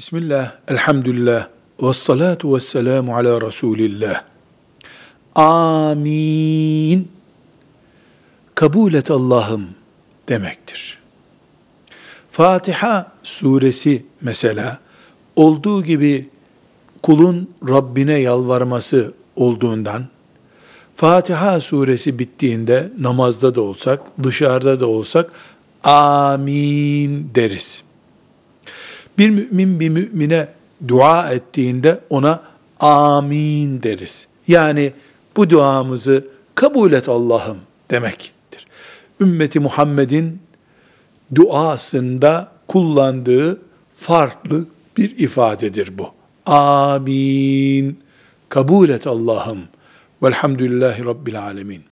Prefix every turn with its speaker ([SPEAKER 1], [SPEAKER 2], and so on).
[SPEAKER 1] Bismillah, elhamdülillah, ve salatu ve selamu ala Resulillah. Amin. Kabul et Allah'ım demektir. Fatiha suresi mesela olduğu gibi kulun Rabbine yalvarması olduğundan Fatiha suresi bittiğinde namazda da olsak, dışarıda da olsak amin deriz. Bir mümin bir mümine dua ettiğinde ona amin deriz. Yani bu duamızı kabul et Allah'ım demektir. Ümmeti Muhammed'in duasında kullandığı farklı bir ifadedir bu. Amin. Kabul et Allah'ım. Velhamdülillahi Rabbil Alemin.